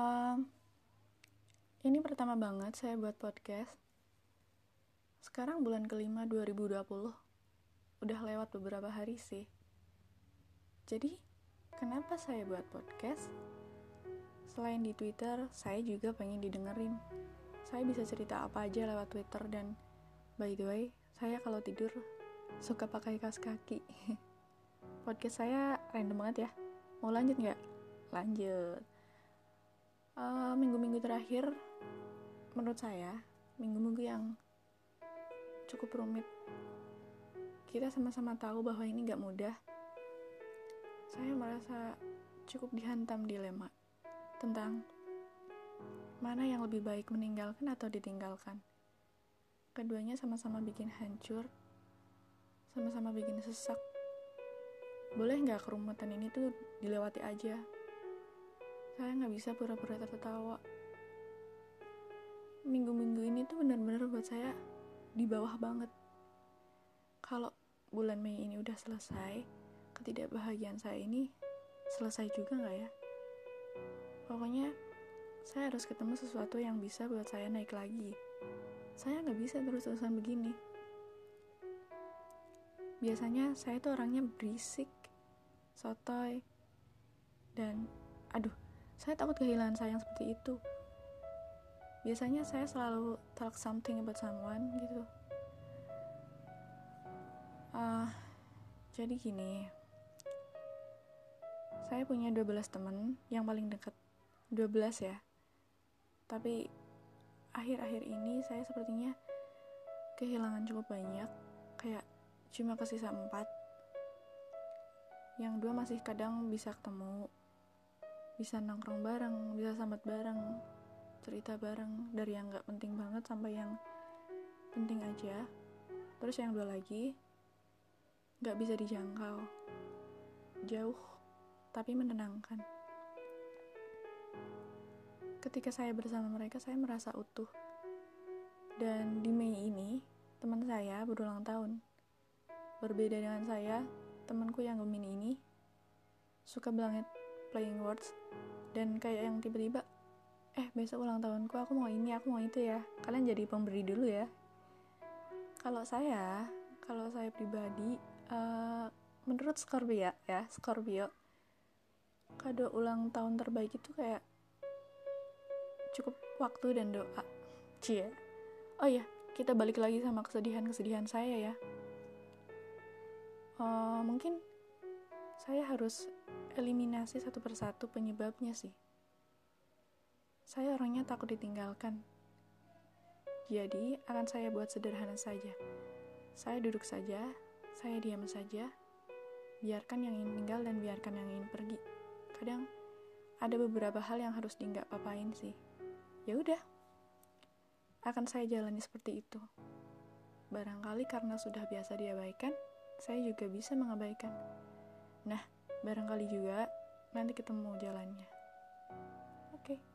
Um, ini pertama banget saya buat podcast. Sekarang bulan kelima 2020. Udah lewat beberapa hari sih. Jadi, kenapa saya buat podcast? Selain di Twitter, saya juga pengen didengerin. Saya bisa cerita apa aja lewat Twitter dan by the way, saya kalau tidur suka pakai kaos kaki. podcast saya random banget ya. Mau lanjut nggak? Lanjut minggu minggu-minggu terakhir menurut saya minggu-minggu yang cukup rumit kita sama-sama tahu bahwa ini gak mudah. Saya merasa cukup dihantam dilema tentang mana yang lebih baik meninggalkan atau ditinggalkan. Keduanya sama-sama bikin hancur sama-sama bikin sesak. Boleh nggak kerumutan ini tuh dilewati aja saya nggak bisa pura-pura tertawa. Minggu-minggu ini tuh benar-benar buat saya di bawah banget. Kalau bulan Mei ini udah selesai ketidakbahagiaan saya ini selesai juga nggak ya? Pokoknya saya harus ketemu sesuatu yang bisa buat saya naik lagi. Saya nggak bisa terus-terusan begini. Biasanya saya tuh orangnya berisik sotoy dan aduh saya takut kehilangan sayang seperti itu. Biasanya saya selalu talk something about someone gitu. Uh, jadi gini, saya punya 12 teman yang paling dekat. 12 ya. Tapi akhir-akhir ini saya sepertinya kehilangan cukup banyak. Kayak cuma kesisa 4. Yang dua masih kadang bisa ketemu, bisa nongkrong bareng bisa sambat bareng cerita bareng dari yang nggak penting banget sampai yang penting aja. Terus yang dua lagi nggak bisa dijangkau. Jauh tapi menenangkan. Ketika saya bersama mereka saya merasa utuh. Dan di Mei ini teman saya berulang tahun. Berbeda dengan saya temanku yang Gemini ini suka banget playing words dan kayak yang tiba-tiba eh besok ulang tahunku aku mau ini aku mau itu ya. Kalian jadi pemberi dulu ya. Kalau saya kalau saya pribadi uh, menurut Scorpio ya Scorpio kado ulang tahun terbaik itu kayak cukup waktu dan doa. Cie. Oh ya kita balik lagi sama kesedihan-kesedihan saya ya. Uh, mungkin saya harus eliminasi satu persatu penyebabnya sih. Saya orangnya takut ditinggalkan. Jadi, akan saya buat sederhana saja. Saya duduk saja, saya diam saja, biarkan yang ingin tinggal dan biarkan yang ingin pergi. Kadang ada beberapa hal yang harus di nggak papain sih. Ya udah, akan saya jalani seperti itu. Barangkali karena sudah biasa diabaikan, saya juga bisa mengabaikan. Nah, barangkali juga nanti ketemu jalannya. Oke. Okay.